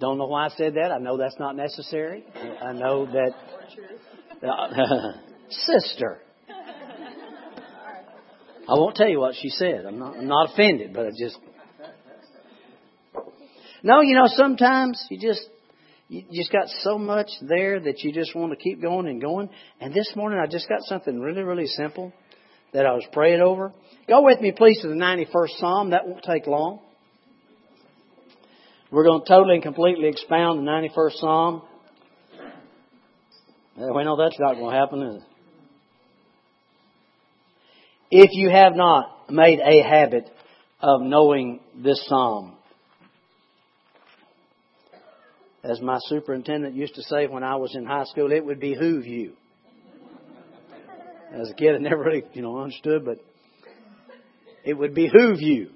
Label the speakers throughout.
Speaker 1: Don't know why I said that. I know that's not necessary. I know that. Uh, sister. I won't tell you what she said. I'm not, I'm not offended, but I just. No, you know, sometimes you just you just got so much there that you just want to keep going and going. And this morning I just got something really, really simple that I was praying over. Go with me, please, to the 91st Psalm. That won't take long. We're going to totally and completely expound the 91st Psalm. We know that's not going to happen, is it? If you have not made a habit of knowing this Psalm, as my superintendent used to say when I was in high school, it would behoove you. As a kid, I never really, you know, understood, but it would behoove you.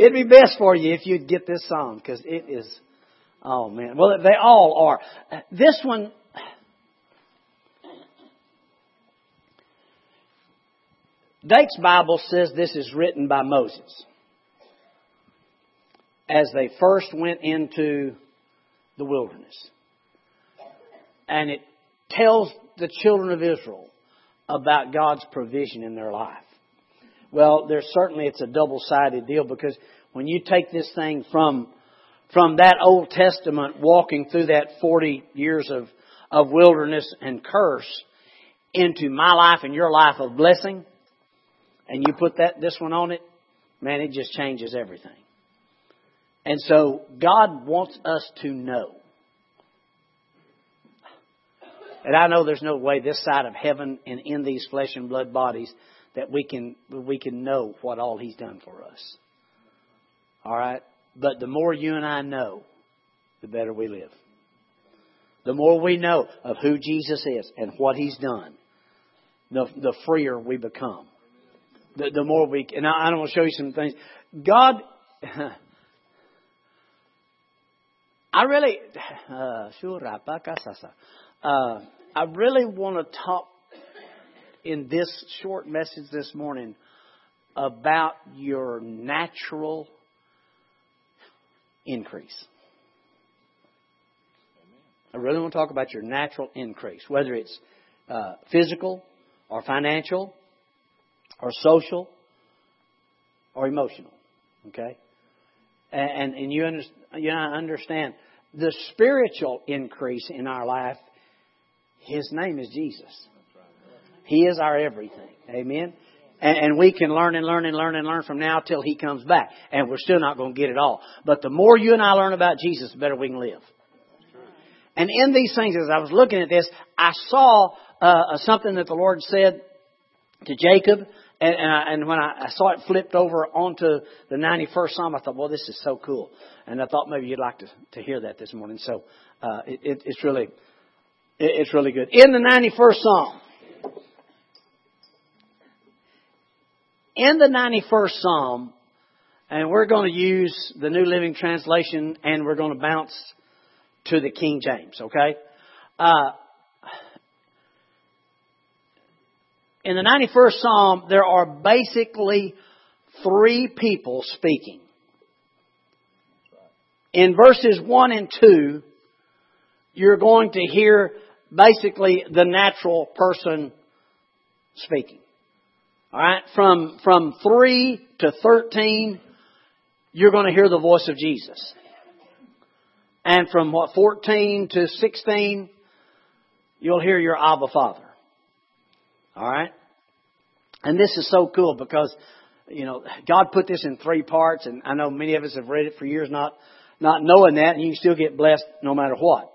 Speaker 1: It'd be best for you if you'd get this song because it is, oh man. Well, they all are. This one, Dake's Bible says this is written by Moses as they first went into the wilderness. And it tells the children of Israel about God's provision in their life. Well, there's certainly it's a double-sided deal because when you take this thing from from that Old Testament walking through that 40 years of of wilderness and curse into my life and your life of blessing and you put that this one on it, man, it just changes everything. And so God wants us to know. And I know there's no way this side of heaven and in these flesh and blood bodies that we can we can know what all He's done for us. All right? But the more you and I know, the better we live. The more we know of who Jesus is and what He's done, the, the freer we become. The, the more we, and I, I want to show you some things. God, I really, uh, uh, I really want to talk in this short message this morning about your natural increase. I really want to talk about your natural increase, whether it's uh, physical or financial or social or emotional. Okay? And, and you, under, you understand the spiritual increase in our life, His name is Jesus. He is our everything. Amen? And, and we can learn and learn and learn and learn from now till He comes back. And we're still not going to get it all. But the more you and I learn about Jesus, the better we can live. And in these things, as I was looking at this, I saw uh, something that the Lord said to Jacob and, and, I, and when I, I saw it flipped over onto the 91st Psalm, I thought, well, this is so cool. And I thought maybe you'd like to, to hear that this morning. So uh, it, it, it's really it, it's really good. In the 91st Psalm, in the 91st Psalm, and we're going to use the New Living Translation, and we're going to bounce to the King James. Okay. Uh, in the 91st Psalm, there are basically three people speaking. In verses 1 and 2, you're going to hear basically the natural person speaking. Alright? From, from 3 to 13, you're going to hear the voice of Jesus. And from what, 14 to 16, you'll hear your Abba Father. All right? And this is so cool because, you know, God put this in three parts, and I know many of us have read it for years not, not knowing that, and you can still get blessed no matter what.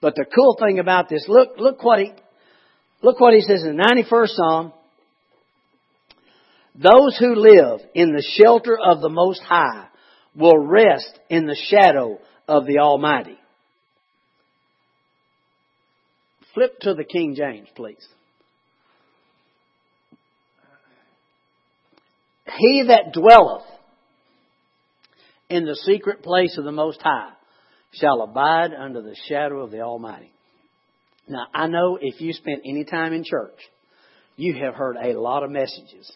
Speaker 1: But the cool thing about this, look, look what he, look what he says in the 91st Psalm. Those who live in the shelter of the Most High will rest in the shadow of the Almighty. Flip to the King James, please. He that dwelleth in the secret place of the Most High shall abide under the shadow of the Almighty. Now, I know if you spent any time in church, you have heard a lot of messages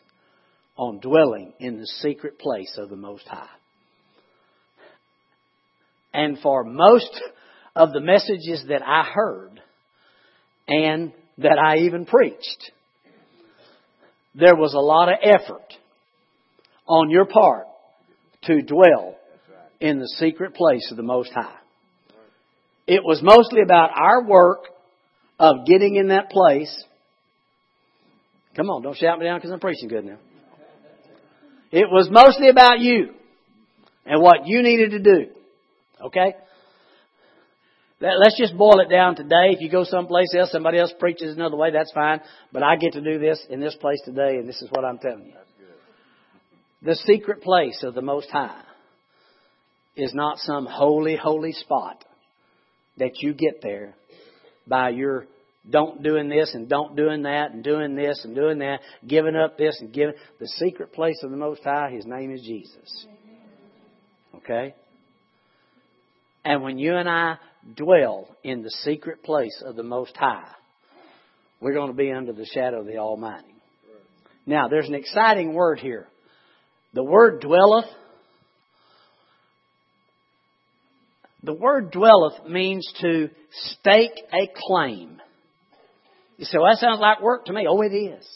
Speaker 1: on dwelling in the secret place of the Most High. And for most of the messages that I heard and that I even preached, there was a lot of effort on your part to dwell in the secret place of the Most High. It was mostly about our work of getting in that place. Come on, don't shout me down because I'm preaching good now. It was mostly about you and what you needed to do. Okay? Let's just boil it down today. If you go someplace else, somebody else preaches another way, that's fine. But I get to do this in this place today, and this is what I'm telling you. The secret place of the Most High is not some holy, holy spot that you get there by your don't doing this and don't doing that and doing this and doing that, giving up this and giving. The secret place of the Most High, His name is Jesus. Okay? And when you and I dwell in the secret place of the Most High, we're going to be under the shadow of the Almighty. Now, there's an exciting word here. The word dwelleth The word dwelleth means to stake a claim. You say, well, that sounds like work to me. Oh, it is.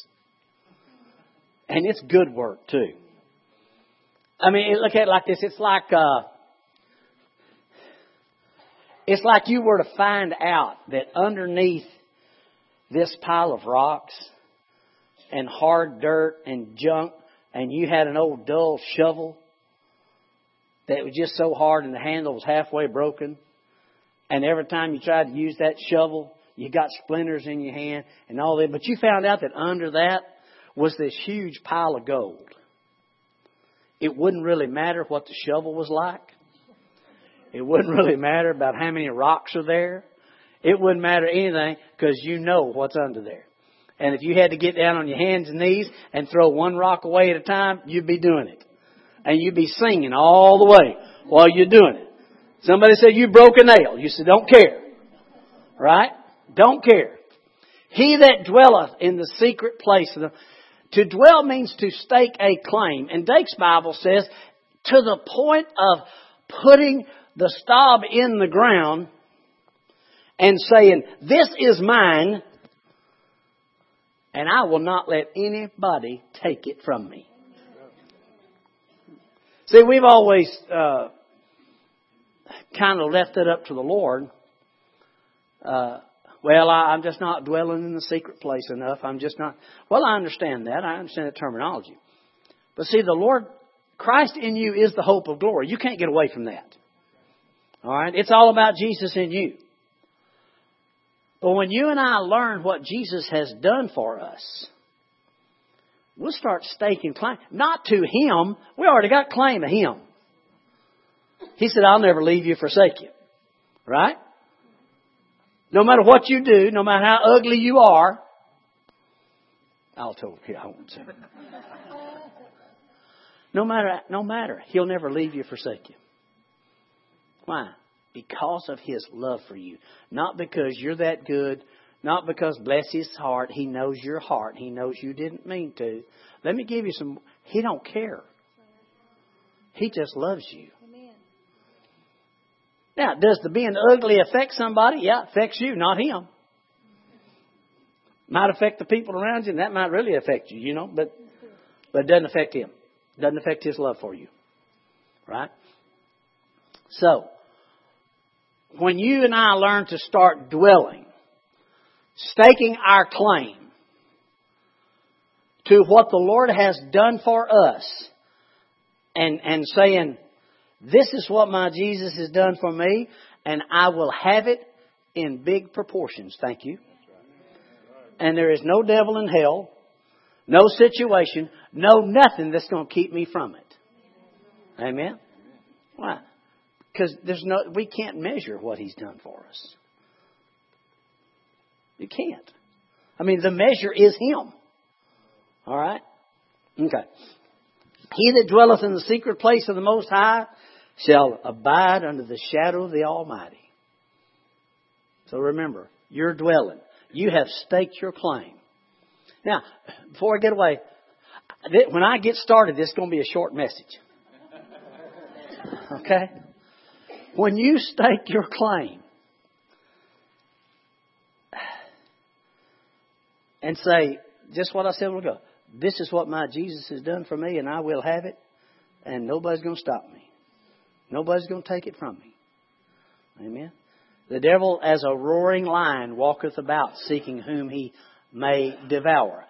Speaker 1: And it's good work, too. I mean, look at it like this. It's like, uh, it's like you were to find out that underneath this pile of rocks and hard dirt and junk, and you had an old dull shovel, that was just so hard and the handle was halfway broken. And every time you tried to use that shovel, you got splinters in your hand and all that. But you found out that under that was this huge pile of gold. It wouldn't really matter what the shovel was like. It wouldn't really matter about how many rocks are there. It wouldn't matter anything because you know what's under there. And if you had to get down on your hands and knees and throw one rock away at a time, you'd be doing it and you'd be singing all the way while you're doing it. Somebody said you broke a nail. You said, don't care. Right? Don't care. He that dwelleth in the secret place of the, to dwell means to stake a claim. And Dake's Bible says, to the point of putting the stub in the ground and saying, this is mine, and I will not let anybody take it from me. See, we've always uh, kind of left it up to the Lord. Uh, well, I, I'm just not dwelling in the secret place enough. I'm just not. Well, I understand that. I understand that terminology. But see, the Lord, Christ in you is the hope of glory. You can't get away from that. All right? It's all about Jesus in you. But when you and I learn what Jesus has done for us, We'll start staking claim. Not to Him. We already got claim of Him. He said, I'll never leave you, forsake you. Right? No matter what you do, no matter how ugly you are, I'll tell you, I won't say. No matter, no matter, He'll never leave you, forsake you. Why? Because of His love for you. Not because you're that good, not because, bless his heart, he knows your heart. He knows you didn't mean to. Let me give you some. He don't care. He just loves you. Now, does the being ugly affect somebody? Yeah, it affects you, not him. Might affect the people around you, and that might really affect you, you know, but but it doesn't affect him. It doesn't affect his love for you. Right? So, when you and I learn to start dwelling staking our claim to what the Lord has done for us and, and saying, this is what my Jesus has done for me and I will have it in big proportions. Thank you. And there is no devil in hell, no situation, no nothing that's going to keep me from it. Amen. Why? Because there's no, we can't measure what He's done for us. You can't. I mean, the measure is Him. All right? Okay. He that dwelleth in the secret place of the Most High shall abide under the shadow of the Almighty. So remember, you're dwelling. You have staked your claim. Now, before I get away, when I get started, this is going to be a short message. Okay? When you stake your claim and say, just what I said a while ago, this is what my Jesus has done for me and I will have it, and nobody's going to stop me. Nobody's going to take it from me. Amen. The devil, as a roaring lion, walketh about seeking whom he may devour.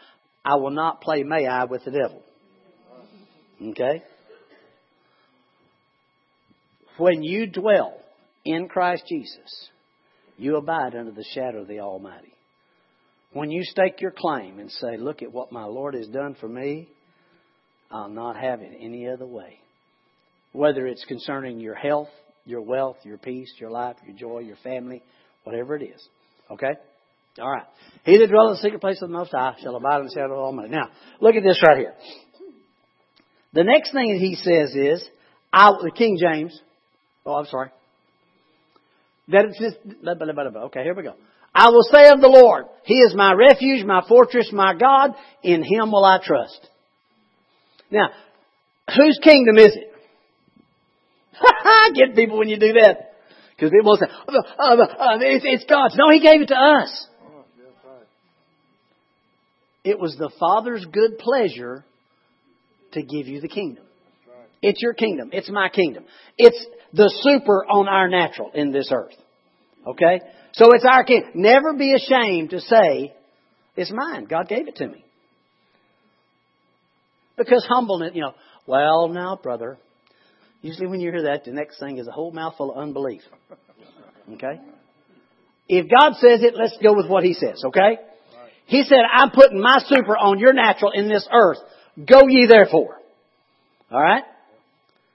Speaker 1: I will not play may I with the devil. Okay? When you dwell in Christ Jesus, you abide under the shadow of the Almighty. When you stake your claim and say, Look at what my Lord has done for me, I'll not have it any other way. Whether it's concerning your health, your wealth, your peace, your life, your joy, your family, whatever it is. Okay? All right. He that dwelleth in the secret place of the Most High shall abide in the shadow of Almighty. Now, look at this right here. The next thing he says is, I, the King James, Oh, I'm sorry. That it's just, okay, here we go. I will say of the Lord, He is my refuge, my fortress, my God. In Him will I trust. Now, whose kingdom is it? Get people when you do that. Because people say, oh, uh, uh, it's, it's God's. No, He gave it to us. It was the Father's good pleasure to give you the kingdom. It's your kingdom. It's my kingdom. It's the super on our natural in this earth. Okay? So it's our kingdom. Never be ashamed to say, it's mine. God gave it to me. Because humbleness, you know, well, now, brother, usually when you hear that, the next thing is a whole mouthful of unbelief. Okay? If God says it, let's go with what He says, okay? He said, I'm putting my super on your natural in this earth. Go ye therefore. Alright?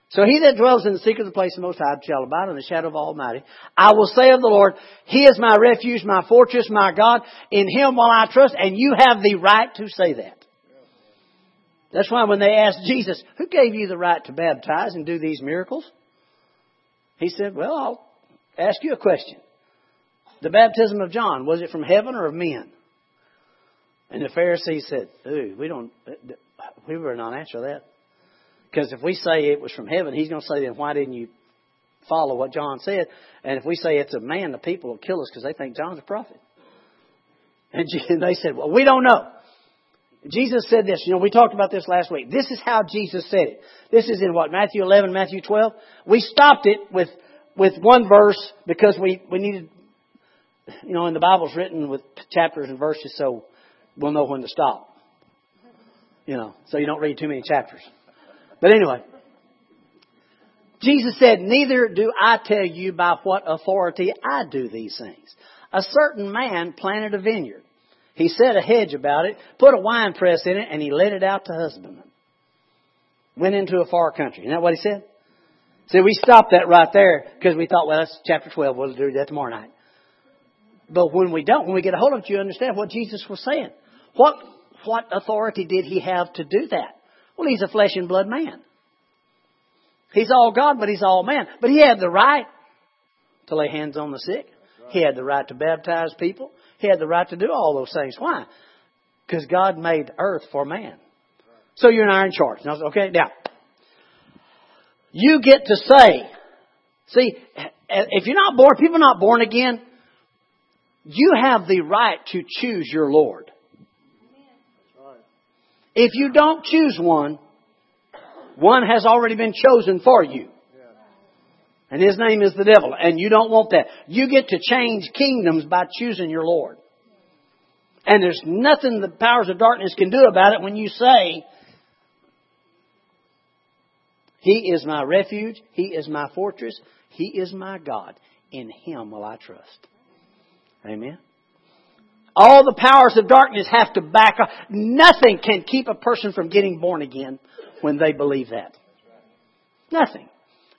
Speaker 1: So he that dwells in the secret of the place of the Most High shall abide in the shadow of Almighty. I will say of the Lord, He is my refuge, my fortress, my God. In Him will I trust, and you have the right to say that. That's why when they asked Jesus, who gave you the right to baptize and do these miracles? He said, well, I'll ask you a question. The baptism of John, was it from heaven or of men? And the Pharisees said, ooh, we don't, we were not answer that. Because if we say it was from heaven, he's going to say, then why didn't you follow what John said? And if we say it's a man, the people will kill us because they think John's a prophet. And they said, well, we don't know. Jesus said this. You know, we talked about this last week. This is how Jesus said it. This is in what, Matthew 11, Matthew 12? We stopped it with, with one verse because we, we needed, you know, and the Bible's written with chapters and verses so we'll know when to stop. You know, so you don't read too many chapters. But anyway, Jesus said, Neither do I tell you by what authority I do these things. A certain man planted a vineyard. He set a hedge about it, put a wine press in it, and he let it out to husbandmen. Went into a far country. Isn't that what he said? See, we stopped that right there because we thought, well, that's chapter 12. We'll do that tomorrow night. But when we don't, when we get a hold of it, you understand what Jesus was saying. What, what authority did he have to do that? Well, he's a flesh and blood man. He's all God, but he's all man. But he had the right to lay hands on the sick. He had the right to baptize people. He had the right to do all those things. Why? Because God made earth for man. So you're not in charge. Okay, now, you get to say, see, if you're not born, people are not born again, you have the right to choose your Lord. If you don't choose one, one has already been chosen for you. And his name is the devil. And you don't want that. You get to change kingdoms by choosing your Lord. And there's nothing the powers of darkness can do about it when you say, He is my refuge. He is my fortress. He is my God. In Him will I trust. Amen. All the powers of darkness have to back up. Nothing can keep a person from getting born again when they believe that. Nothing.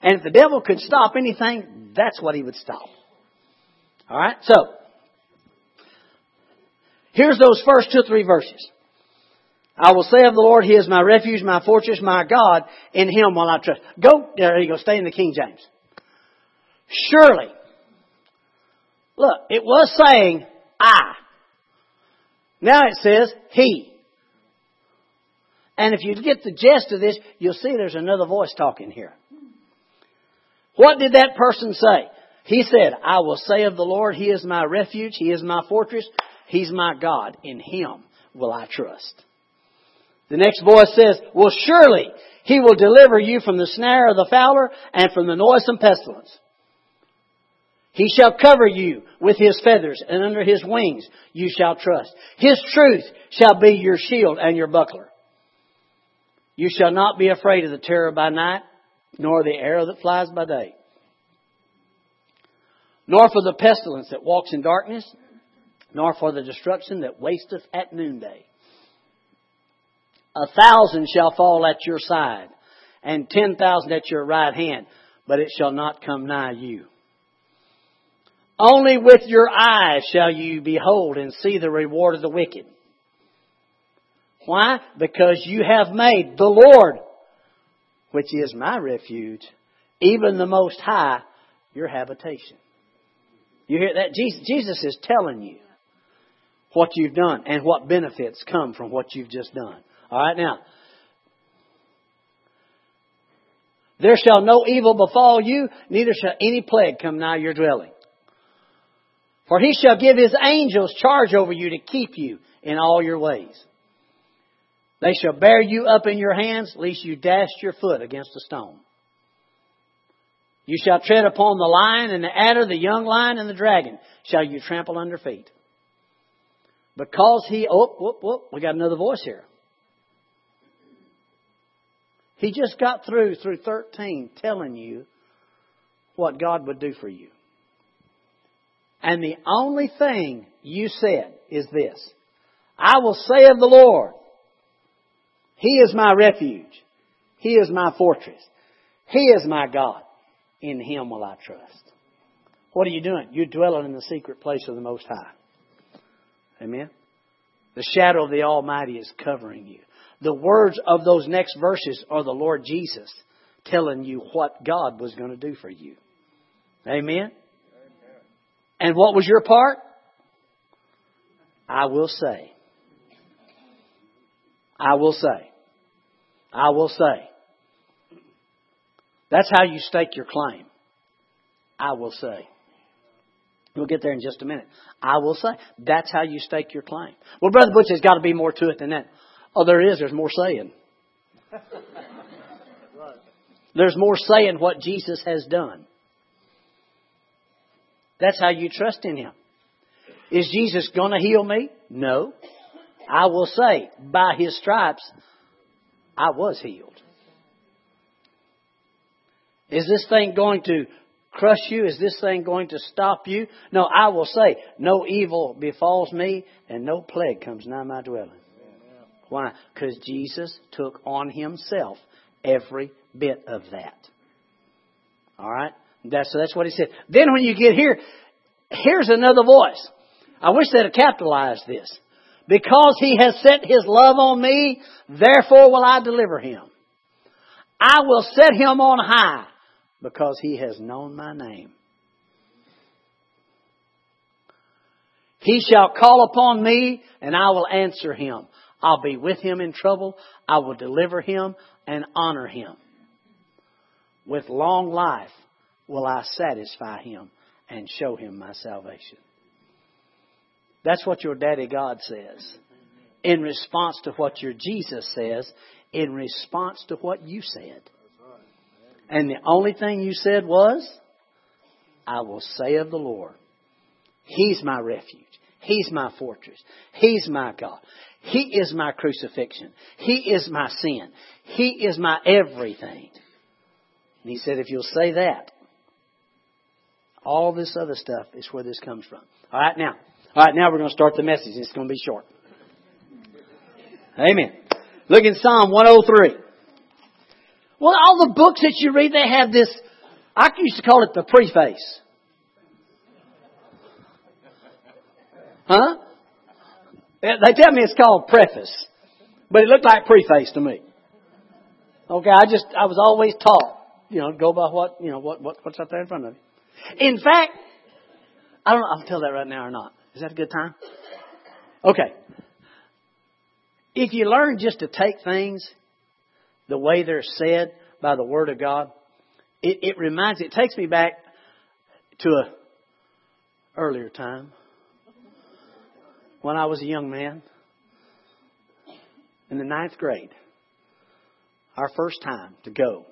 Speaker 1: And if the devil could stop anything, that's what he would stop. Alright? So, here's those first two or three verses. I will say of the Lord, He is my refuge, my fortress, my God. In Him will I trust. Go, there you go, stay in the King James. Surely. Look, it was saying, I. Now it says he. And if you get the gist of this, you'll see there's another voice talking here. What did that person say? He said, I will say of the Lord, He is my refuge, He is my fortress, He's my God. In Him will I trust. The next voice says, Well, surely He will deliver you from the snare of the fowler and from the noisome pestilence. He shall cover you with His feathers, and under His wings you shall trust. His truth shall be your shield and your buckler. You shall not be afraid of the terror by night, nor the arrow that flies by day, nor for the pestilence that walks in darkness, nor for the destruction that wasteth at noonday. A thousand shall fall at your side, and ten thousand at your right hand, but it shall not come nigh you. Only with your eyes shall you behold and see the reward of the wicked. Why? Because you have made the Lord, which is my refuge, even the Most High, your habitation. You hear that? Jesus is telling you what you've done and what benefits come from what you've just done. Alright, now. There shall no evil befall you, neither shall any plague come nigh your dwelling. For he shall give his angels charge over you to keep you in all your ways. They shall bear you up in your hands, lest you dash your foot against a stone. You shall tread upon the lion and the adder, the young lion and the dragon shall you trample under feet. Because he, oh, whoop, whoop, we got another voice here. He just got through, through 13, telling you what God would do for you. And the only thing you said is this I will say of the Lord, He is my refuge, He is my fortress, He is my God. In Him will I trust. What are you doing? You're dwelling in the secret place of the Most High. Amen? The shadow of the Almighty is covering you. The words of those next verses are the Lord Jesus telling you what God was going to do for you. Amen? And what was your part? I will say. I will say. I will say. That's how you stake your claim. I will say. We'll get there in just a minute. I will say. That's how you stake your claim. Well, Brother Butch, there's got to be more to it than that. Oh, there is. There's more saying. There's more saying what Jesus has done. That's how you trust in Him. Is Jesus going to heal me? No. I will say, by His stripes, I was healed. Is this thing going to crush you? Is this thing going to stop you? No, I will say, no evil befalls me and no plague comes nigh my dwelling. Why? Because Jesus took on himself every bit of that. All right? That's, that's what he said. Then when you get here, here's another voice. I wish they'd have capitalized this. Because he has set his love on me, therefore will I deliver him. I will set him on high because he has known my name. He shall call upon me and I will answer him. I'll be with him in trouble. I will deliver him and honor him. With long life will I satisfy him and show him my salvation. That's what your daddy God says. In response to what your Jesus says, in response to what you said. And the only thing you said was, I will say of the Lord, He's my refuge. He's my fortress. He's my God. He is my crucifixion. He is my sin. He is my everything. And he said, if you'll say that, all this other stuff is where this comes from. All right, now. All right, now we're going to start the message. It's going to be short. Amen. Look in Psalm 103. Well, all the books that you read, they have this, I used to call it the preface. Huh? They tell me it's called preface, but it looked like preface to me. Okay, I just, I was always taught, you know, go by what, you know, what, what what's up there in front of you. In fact, I don't know, if I'll tell that right now or not. Is that a good time? Okay. If you learn just to take things the way they're said by the Word of God, it, it reminds, it takes me back to a earlier time when I was a young man in the ninth grade. Our first time to go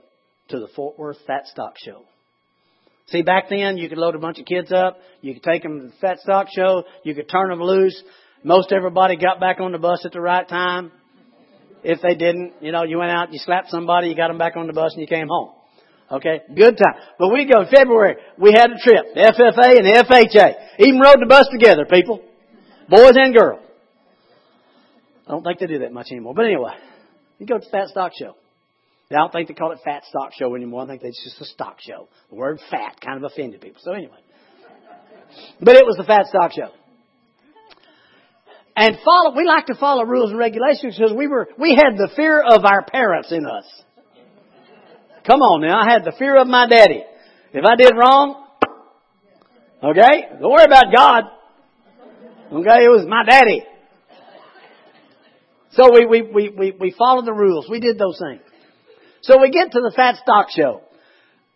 Speaker 1: to the Fort Worth Fat Stock Show. See, back then you could load a bunch of kids up, you could take them to the Fat Stock Show, you could turn them loose. Most everybody got back on the bus at the right time. If they didn't, you know, you went out, you slapped somebody, you got them back on the bus, and you came home. Okay, good time. But we go in February. We had a trip, the FFA and the FHA. Even rode the bus together, people, boys and girls. I don't think they do that much anymore. But anyway, you go to the Fat Stock Show. I don't think they call it Fat Stock Show anymore. I think it's just a stock show. The word fat kind of offended people. So anyway, but it was the Fat Stock Show. And follow, we like to follow rules and regulations because we were, we had the fear of our parents in us. Come on now, I had the fear of my daddy. If I did wrong, okay, don't worry about God. Okay, it was my daddy. So we, we, we, we, we followed the rules. We did those things. So we get to the Fat Stock Show.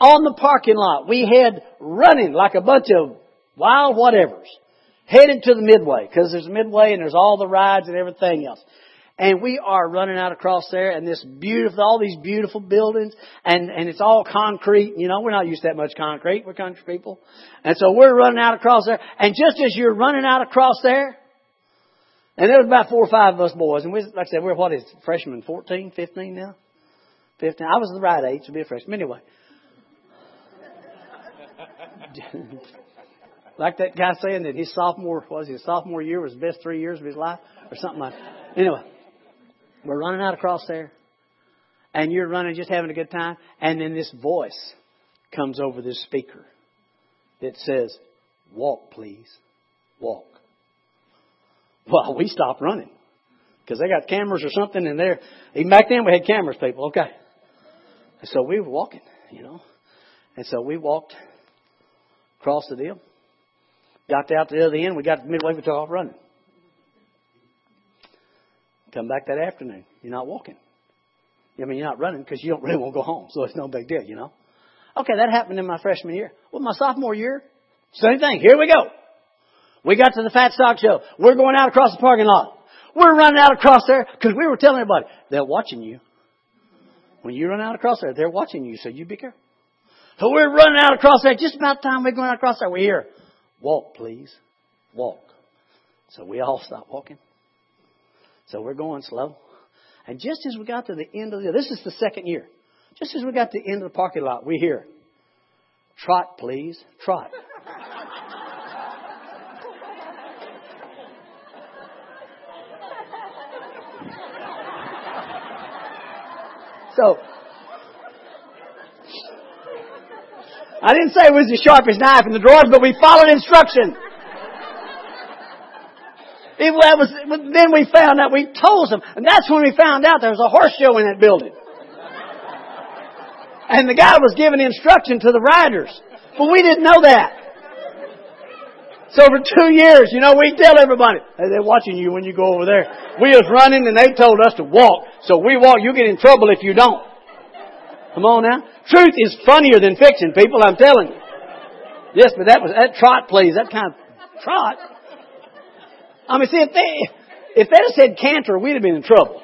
Speaker 1: On the parking lot, we head running like a bunch of wild whatevers. Headed to the Midway, because there's a Midway and there's all the rides and everything else. And we are running out across there and this beautiful, all these beautiful buildings and, and it's all concrete. You know, we're not used to that much concrete. We're country people. And so we're running out across there. And just as you're running out across there, and there was about four or five of us boys, and we, like I said, we're what is it, freshmen, 14, 15 now? 15. I was the right age to be a freshman. Anyway. like that guy saying that his sophomore, was his sophomore year was the best three years of his life? Or something like that. Anyway. We're running out across there. And you're running, just having a good time. And then this voice comes over this speaker that says, Walk, please. Walk. Well, we stopped running. Because they got cameras or something in there. Even back then we had cameras, people. Okay. And so we were walking, you know. And so we walked across the deal. Got out to the other end. We got midway, we took off running. Come back that afternoon. You're not walking. I mean, you're not running because you don't really want to go home, so it's no big deal, you know. Okay, that happened in my freshman year. Well, my sophomore year, same thing. Here we go. We got to the Fat Stock Show. We're going out across the parking lot. We're running out across there because we were telling everybody, they're watching you. When you run out across there, they're watching you, so you be careful. So we're running out across there. Just about time we're going out across there. We're here. Walk, please. Walk. So we all stop walking. So we're going slow. And just as we got to the end of the, this is the second year. Just as we got to the end of the parking lot, we hear, trot please, trot. So, I didn't say it was the sharpest knife in the drawers, but we followed instruction. It was, then we found out, we told them, and that's when we found out there was a horse show in that building. And the guy was giving instruction to the riders. But we didn't know that. So for two years, you know, we tell everybody, hey, they're watching you when you go over there. We was running and they told us to walk. So we walk, you get in trouble if you don't. Come on now. Truth is funnier than fiction, people, I'm telling you. Yes, but that was, that trot please, that kind of trot. I mean, see, if they, if they'd have said canter, we'd have been in trouble.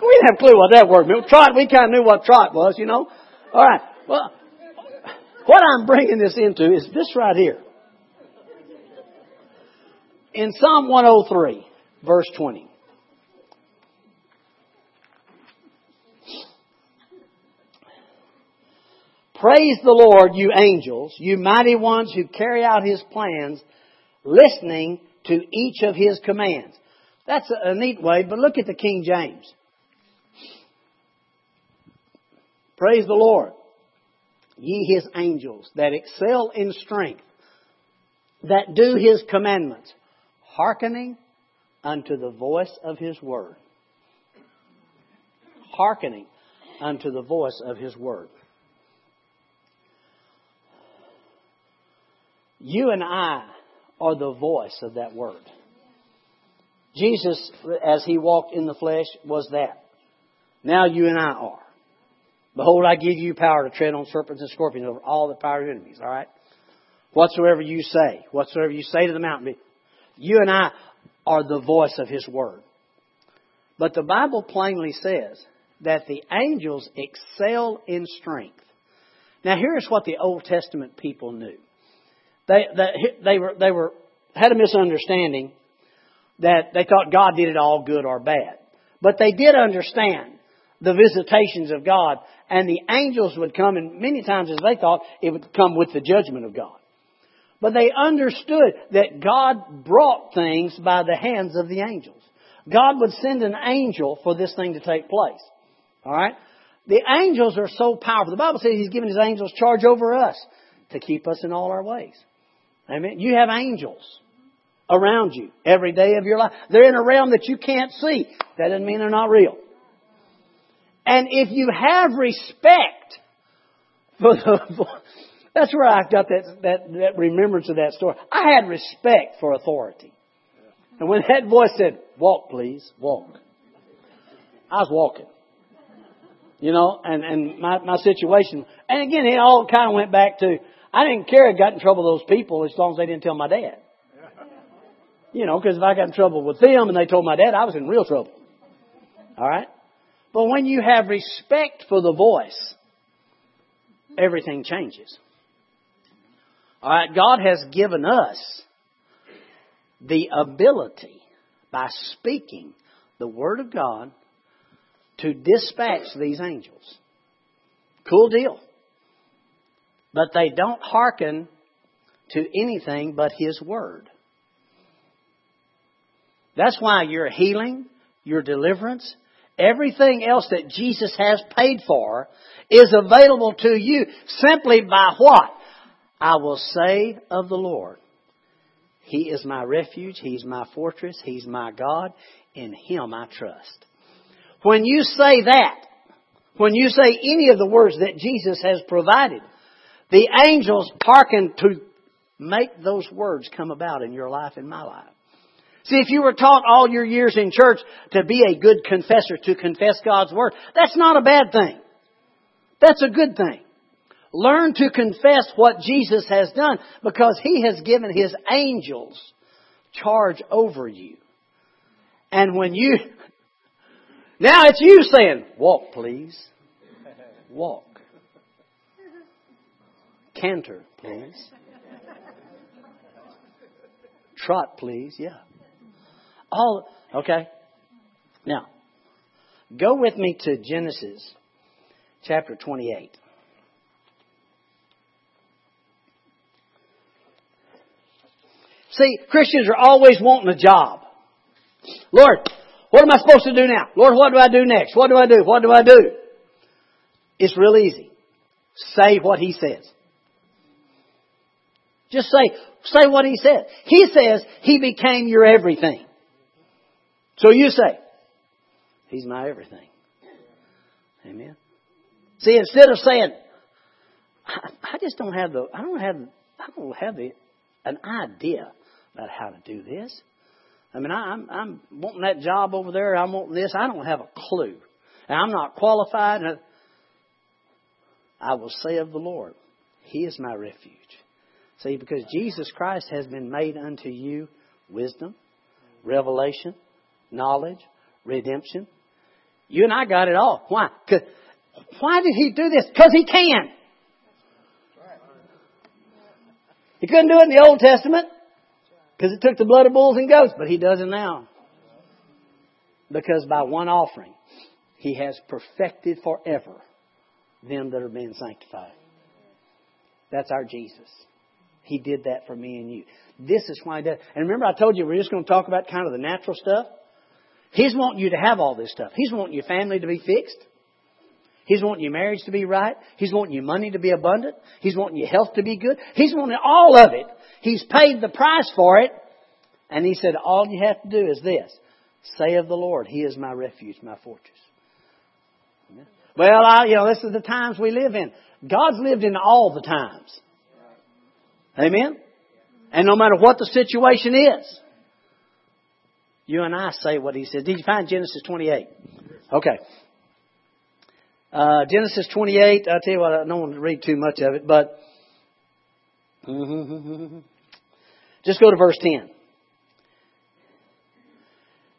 Speaker 1: We didn't have a clue what that word meant. Trot, we kind of knew what trot was, you know. All right. Well, what I'm bringing this into is this right here. In Psalm 103, verse 20. Praise the Lord, you angels, you mighty ones who carry out His plans listening to each of his commands. That's a, neat way, but look at the King James. Praise the Lord. Ye his angels that excel in strength, that do his commandments, hearkening unto the voice of his word. Hearkening unto the voice of his word. You and I are the voice of that word. Jesus, as he walked in the flesh, was that. Now you and I are. Behold, I give you power to tread on serpents and scorpions over all the power of your enemies. All right? Whatsoever you say, whatsoever you say to the mountain, you and I are the voice of His Word. But the Bible plainly says that the angels excel in strength. Now here's what the Old Testament people knew. They, they, they were, they were, had a misunderstanding that they thought God did it all good or bad. But they did understand the visitations of God and the angels would come and many times as they thought it would come with the judgment of God. But they understood that God brought things by the hands of the angels. God would send an angel for this thing to take place. Alright? The angels are so powerful. The Bible says He's given His angels charge over us to keep us in all our ways. Amen. You have angels around you every day of your life. They're in a realm that you can't see. That doesn't mean they're not real. And if you have respect for the, that's where I got that, that, that remembrance of that story. I had respect for authority. And when that voice said, walk please, walk. I was walking. You know, and, and my, my situation. And again, it all kind of went back to, I didn't care I got in trouble with those people as long as they didn't tell my dad. You know, because if I got in trouble with them and they told my dad, I was in real trouble. Alright? But when you have respect for the voice, everything changes. Alright? God has given us the ability by speaking the Word of God to dispatch these angels. Cool deal. But they don't hearken to anything but His Word. That's why your healing, your deliverance, everything else that Jesus has paid for is available to you simply by what? I will say of the Lord. He is my refuge. He's my fortress. He's my God. In Him I trust. When you say that, when you say any of the words that Jesus has provided, the angels hearken to make those words come about in your life and my life. See, if you were taught all your years in church to be a good confessor, to confess God's Word, that's not a bad thing. That's a good thing. Learn to confess what Jesus has done because He has given His angels charge over you. And when you, now it's you saying, walk please. Walk. Canter please. Trot please, yeah. All, okay. Now, go with me to Genesis chapter 28. See, Christians are always wanting a job. Lord, what am I supposed to do now? Lord, what do I do next? What do I do? What do I do? It's real easy. Say what He says. Just say, say what He says. He says He became your everything. So you say, He's my everything. Amen. See, instead of saying, I, I just don't have the, I don't have, I don't have the, an idea about how to do this. I mean, I, I'm, I'm wanting that job over there. I want this. I don't have a clue. And I'm not qualified. I will say of the Lord, He is my refuge. See, because Jesus Christ has been made unto you wisdom, revelation, knowledge, redemption. You and I got it all. Why? Why did He do this? Because He can. He couldn't do it in the Old Testament. Because it took the blood of bulls and goats, but he does it now. Because by one offering, he has perfected forever them that are being sanctified. That's our Jesus. He did that for me and you. This is why he does. And remember I told you we're just going to talk about kind of the natural stuff? He's wanting you to have all this stuff. He's wanting your family to be fixed. He's wanting your marriage to be right. He's wanting your money to be abundant. He's wanting your health to be good. He's wanting all of it He's paid the price for it. And he said, all you have to do is this. Say of the Lord, He is my refuge, my fortress. Well, I, you know, this is the times we live in. God's lived in all the times. Amen? And no matter what the situation is, you and I say what He said. Did you find Genesis 28? Okay. Uh, Genesis 28, I'll tell you what, I don't want to read too much of it, but just go to verse 10.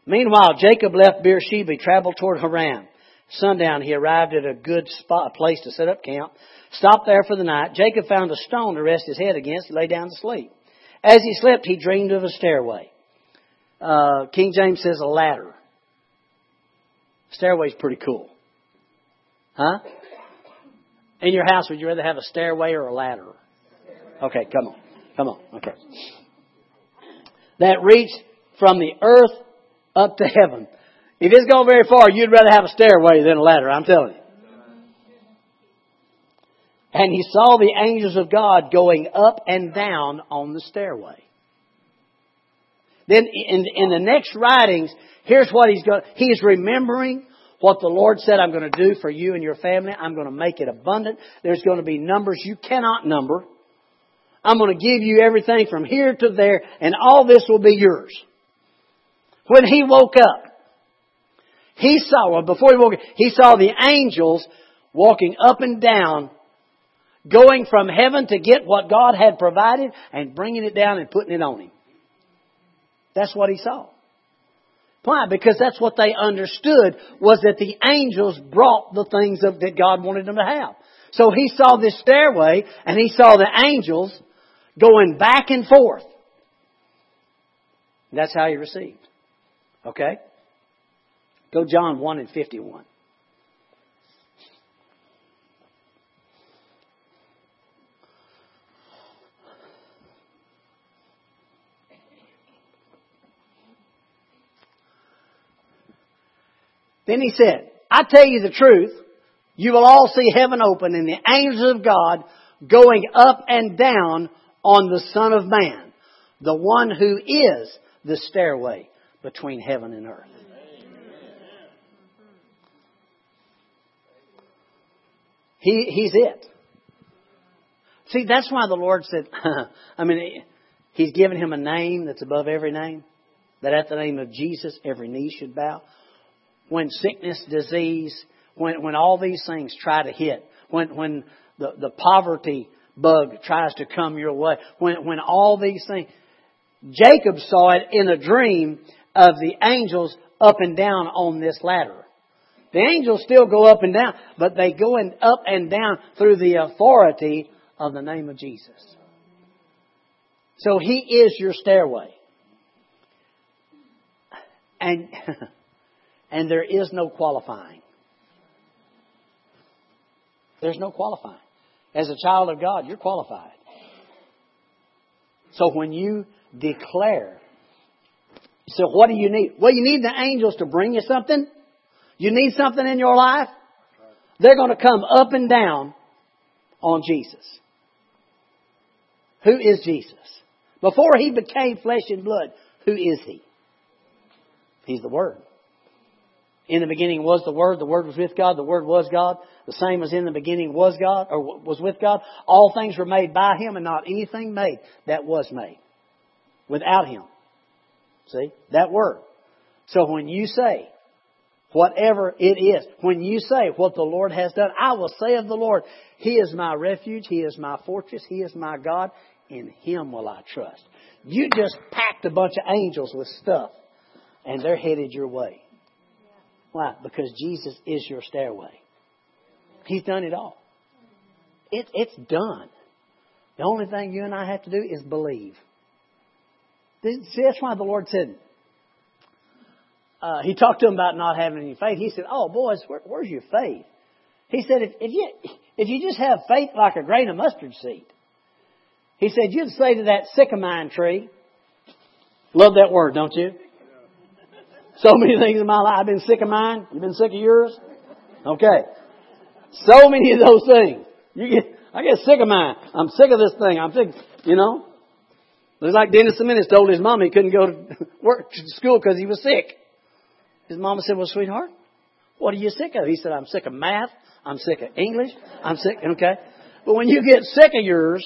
Speaker 1: Meanwhile, Jacob left Beersheba, he traveled toward Haran. Sundown, he arrived at a good spot, a place to set up camp. Stopped there for the night. Jacob found a stone to rest his head against. He lay down to sleep. As he slept, he dreamed of a stairway. Uh, King James says a ladder. Stairway's pretty cool. Huh? In your house, would you rather have a stairway or a ladder? Okay, come on. Come on. Okay. That reached from the earth up to heaven. If it's going very far, you'd rather have a stairway than a ladder, I'm telling you. And he saw the angels of God going up and down on the stairway. Then in, in the next writings, here's what he's going, he's remembering what the Lord said I'm going to do for you and your family. I'm going to make it abundant. There's going to be numbers you cannot number. I'm going to give you everything from here to there and all this will be yours. When he woke up, he saw, well, before he woke up, he saw the angels walking up and down, going from heaven to get what God had provided and bringing it down and putting it on him. That's what he saw. Why? Because that's what they understood was that the angels brought the things of, that God wanted them to have. So he saw this stairway and he saw the angels going back and forth. That's how he received. Okay? Go John 1 and 51. Then he said, I tell you the truth, you will all see heaven open and the angels of God going up and down on the Son of Man, the one who is the stairway between heaven and earth. He, he's it. See, that's why the Lord said, I mean, He's given him a name that's above every name. That at the name of Jesus, every knee should bow when sickness, disease, when, when all these things try to hit, when, when the, the poverty bug tries to come your way, when, when all these things, Jacob saw it in a dream of the angels up and down on this ladder. The angels still go up and down, but they go in, up and down through the authority of the name of Jesus. So He is your stairway. And and there is no qualifying. There's no qualifying. As a child of God, you're qualified. So when you declare, so what do you need? Well, you need the angels to bring you something. You need something in your life. They're going to come up and down on Jesus. Who is Jesus? Before he became flesh and blood, who is he? He's the Word. In the beginning was the Word, the Word was with God, the Word was God. The same as in the beginning was God, or was with God. All things were made by Him and not anything made that was made without Him. See? That Word. So when you say, whatever it is, when you say what the Lord has done, I will say of the Lord, He is my refuge, He is my fortress, He is my God, in Him will I trust. You just packed a bunch of angels with stuff, and they're headed your way. Why? Because Jesus is your stairway. He's done it all. It, it's done. The only thing you and I have to do is believe. See, that's why the Lord said, uh, He talked to him about not having any faith. He said, Oh, boys, where, where's your faith? He said, if, if, you, if you just have faith like a grain of mustard seed, he said, you'd say to that sycamore tree, love that word, don't you? So many things in my life. I've been sick of mine. You've been sick of yours? Okay. So many of those things. You get, I get sick of mine. I'm sick of this thing. I'm sick, you know. It's like Dennis Jimenez told his mom he couldn't go to work to school because he was sick. His mama said, well, sweetheart, what are you sick of? He said, I'm sick of math. I'm sick of English. I'm sick, okay. But when you get sick of yours,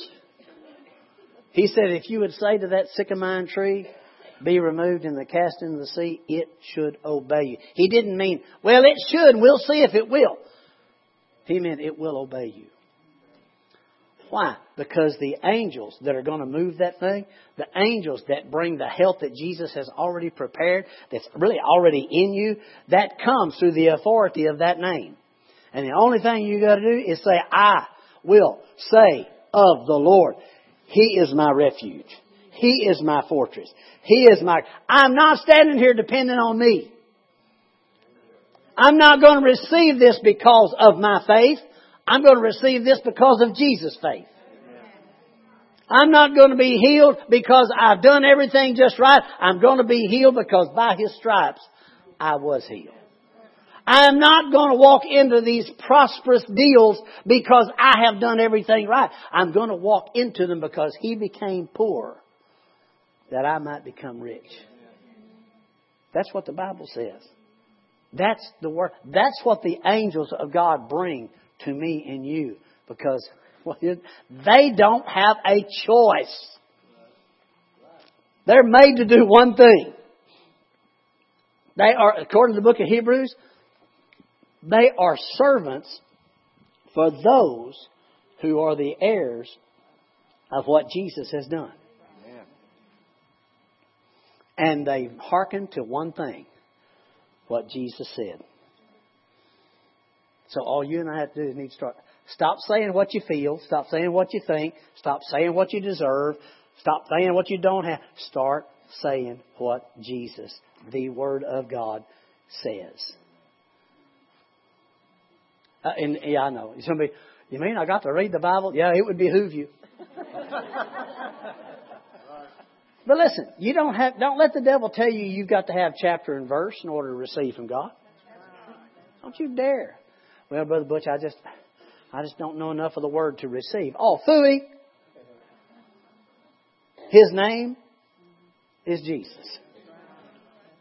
Speaker 1: he said, if you would say to that sycamore tree, be removed and the cast into the sea, it should obey you. He didn't mean, well, it should. We'll see if it will. He meant it will obey you. Why? Because the angels that are going to move that thing, the angels that bring the help that Jesus has already prepared, that's really already in you, that comes through the authority of that name. And the only thing you got to do is say, I will say of the Lord, He is my refuge. He is my fortress. He is my, I'm not standing here depending on me. I'm not going to receive this because of my faith. I'm going to receive this because of Jesus' faith. I'm not going to be healed because I've done everything just right. I'm going to be healed because by His stripes I was healed. I am not going to walk into these prosperous deals because I have done everything right. I'm going to walk into them because He became poor that I might become rich. That's what the Bible says. That's the word. That's what the angels of God bring to me and you because well, they don't have a choice. They're made to do one thing. They are, according to the book of Hebrews, they are servants for those who are the heirs of what Jesus has done. And they hearken to one thing what Jesus said. So all you and I have to do is need to start. Stop saying what you feel. Stop saying what you think. Stop saying what you deserve. Stop saying what you don't have. Start saying what Jesus, the Word of God, says. Uh, and yeah, I know. Somebody, you mean I got to read the Bible? Yeah, it would behoove you. but listen, you don't have. Don't let the devil tell you you've got to have chapter and verse in order to receive from God. Don't you dare. Well, Brother Butch, I just, I just don't know enough of the word to receive. Oh, fooey! His name is Jesus.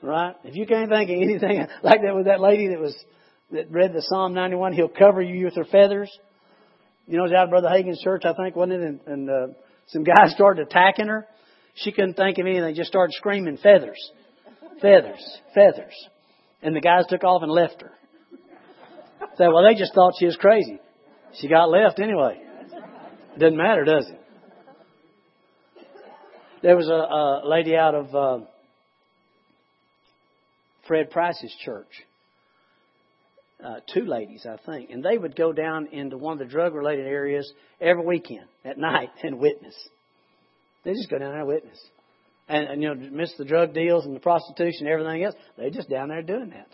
Speaker 1: Right? If you can't think of anything like that with that lady that was that read the Psalm 91, He'll cover you with her feathers. You know, it was out of Brother Hagin's church, I think, wasn't it? And, and uh, some guys started attacking her. She couldn't think of anything. They just started screaming feathers, feathers, feathers. And the guys took off and left her. Said, well, they just thought she was crazy. She got left anyway. Doesn't matter, does it? There was a, a lady out of uh, Fred Price's church uh, two ladies, I think, and they would go down into one of the drug related areas every weekend at night and witness. They just go down there and witness. And, and, you know, miss the drug deals and the prostitution and everything else. They just down there doing that.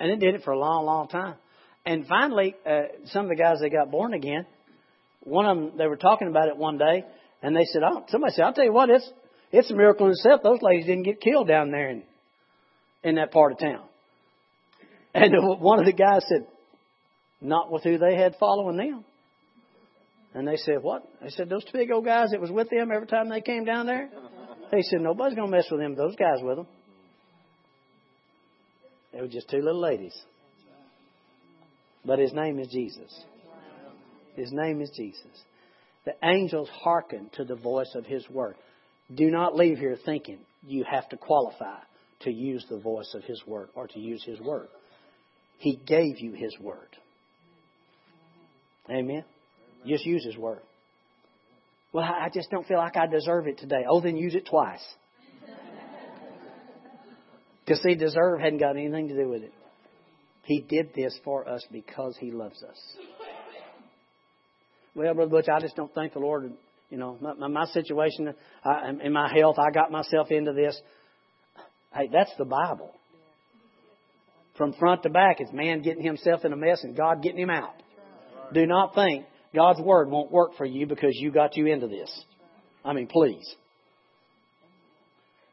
Speaker 1: And they did it for a long, long time. And finally, uh, some of the guys that got born again, one of them, they were talking about it one day, and they said, oh, somebody said, I'll tell you what, it's, it's a miracle in itself. Those ladies didn't get killed down there in, in that part of town. And one of the guys said, not with who they had following them. And they said, what? They said, those two big old guys that was with them every time they came down there? They said, nobody's going to mess with them, those guys with them. They were just two little ladies. But his name is Jesus. His name is Jesus. The angels hearken to the voice of his word. Do not leave here thinking you have to qualify to use the voice of his word or to use his word. He gave you His Word. Amen? Just use His Word. Well, I just don't feel like I deserve it today. Oh, then use it twice. Because, see, deserve hadn't got anything to do with it. He did this for us because He loves us. Well, Brother Butch, I just don't think the Lord, you know, my, my situation, in my health, I got myself into this. Hey, that's the Bible from front to back. It's man getting himself in a mess and God getting him out. Do not think God's word won't work for you because you got you into this. I mean, please.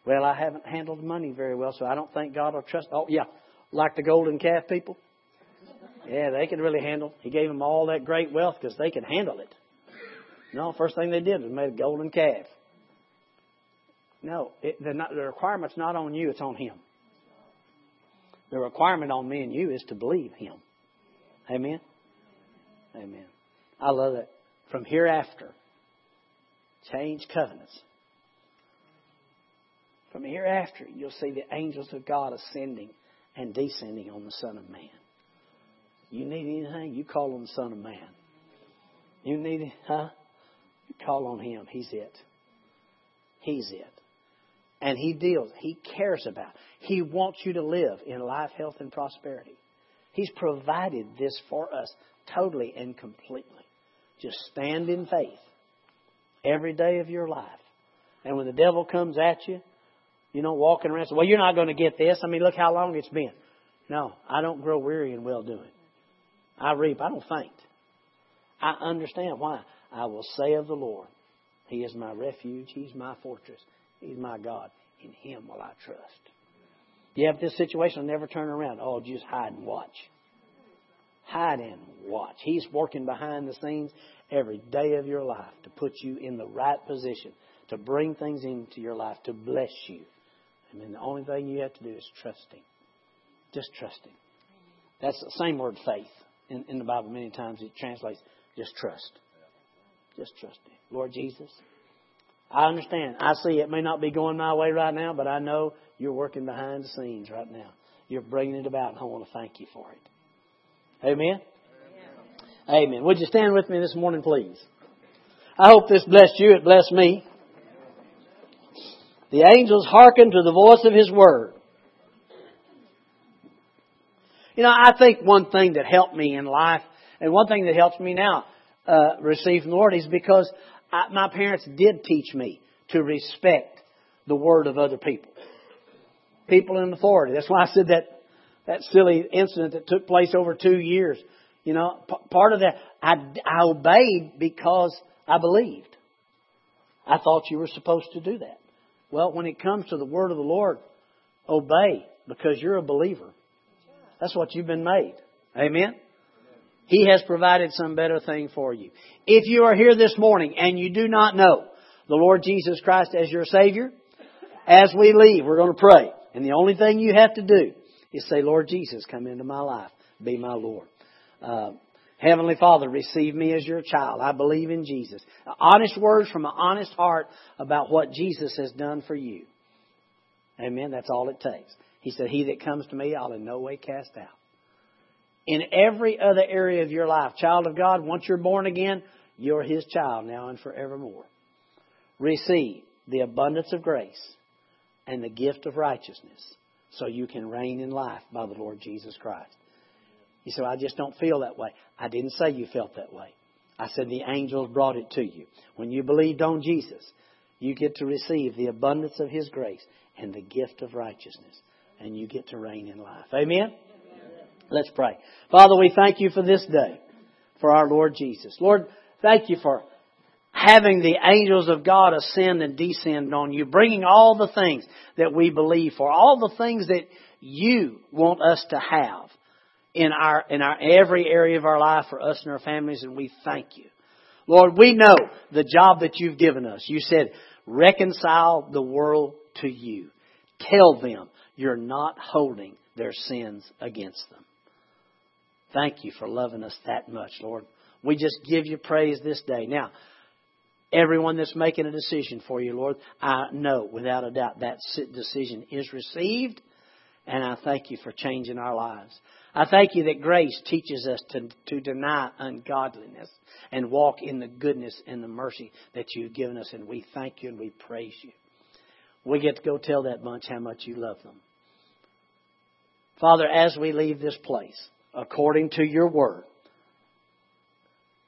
Speaker 1: Well, I haven't handled money very well, so I don't think God will trust. Oh, yeah, like the golden calf people. Yeah, they could really handle. He gave them all that great wealth because they could handle it. No, first thing they did was made a golden calf. No, it, the, the requirement's not on you; it's on Him. The requirement on me and you is to believe Him. Amen? Amen. I love it. From hereafter, change covenants. From hereafter, you'll see the angels of God ascending and descending on the Son of Man. You need anything? You call on the Son of Man. You need it, huh? You call on Him. He's it. He's it. And He deals. He cares about. He wants you to live in life, health, and prosperity. He's provided this for us totally and completely. Just stand in faith every day of your life. And when the devil comes at you, you know, walking around, say, well, you're not going to get this. I mean, look how long it's been. No, I don't grow weary in well doing. I reap. I don't faint. I understand why. I will say of the Lord, He is my refuge. He's my fortress. He's my God. In Him will I trust. You have this situation, I'll never turn around. Oh, just hide and watch. Hide and watch. He's working behind the scenes every day of your life to put you in the right position, to bring things into your life, to bless you. I mean, the only thing you have to do is trust Him. Just trust Him. That's the same word, faith. In, in the Bible, many times it translates just trust. Just trust Him. Lord Jesus, I understand. I see it may not be going my way right now, but I know you're working behind the scenes right now. You're bringing it about, and I want to thank you for it. Amen? Amen. Amen. Would you stand with me this morning, please? I hope this blessed you. It blessed me. The angels hearkened to the voice of his word. You know, I think one thing that helped me in life, and one thing that helps me now uh, receive the Lord, is because I, my parents did teach me to respect the word of other people, people in authority. That's why I said that that silly incident that took place over two years. You know, p- part of that I, I obeyed because I believed. I thought you were supposed to do that. Well, when it comes to the word of the Lord, obey because you're a believer. That's what you've been made. Amen? He has provided some better thing for you. If you are here this morning and you do not know the Lord Jesus Christ as your Savior, as we leave, we're going to pray. And the only thing you have to do is say, Lord Jesus, come into my life. Be my Lord. Uh, Heavenly Father, receive me as your child. I believe in Jesus. Honest words from an honest heart about what Jesus has done for you. Amen. That's all it takes. He said, He that comes to me, I'll in no way cast out. In every other area of your life, child of God, once you're born again, you're His child now and forevermore. Receive the abundance of grace and the gift of righteousness so you can reign in life by the Lord Jesus Christ. You say, I just don't feel that way. I didn't say you felt that way. I said the angels brought it to you. When you believed on Jesus, you get to receive the abundance of His grace and the gift of righteousness. And you get to reign in life. Amen? Amen? Let's pray. Father, we thank you for this day, for our Lord Jesus. Lord, thank you for having the angels of God ascend and descend on you, bringing all the things that we believe for, all the things that you want us to have in our, in our every area of our life for us and our families, and we thank you. Lord, we know the job that you've given us. You said, reconcile the world to you. Tell them you're not holding their sins against them. Thank you for loving us that much, Lord. We just give you praise this day. Now, everyone that's making a decision for you, Lord, I know without a doubt that decision is received, and I thank you for changing our lives. I thank you that grace teaches us to, to deny ungodliness and walk in the goodness and the mercy that you've given us, and we thank you and we praise you. We get to go tell that bunch how much you love them. Father, as we leave this place, according to your word,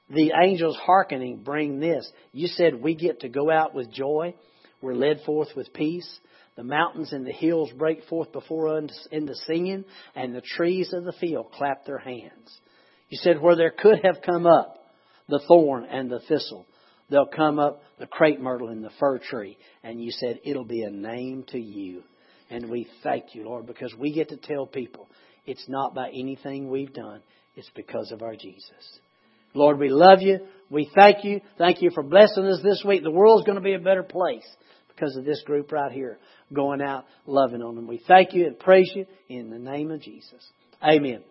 Speaker 1: the angels hearkening bring this. You said we get to go out with joy. We're led forth with peace. The mountains and the hills break forth before us in the singing, and the trees of the field clap their hands. You said where there could have come up the thorn and the thistle, there'll come up the crepe myrtle and the fir tree. And you said it'll be a name to you. And we thank you, Lord, because we get to tell people it's not by anything we've done, it's because of our Jesus. Lord, we love you. We thank you. Thank you for blessing us this week. The world's going to be a better place because of this group right here going out loving on them. We thank you and praise you in the name of Jesus. Amen.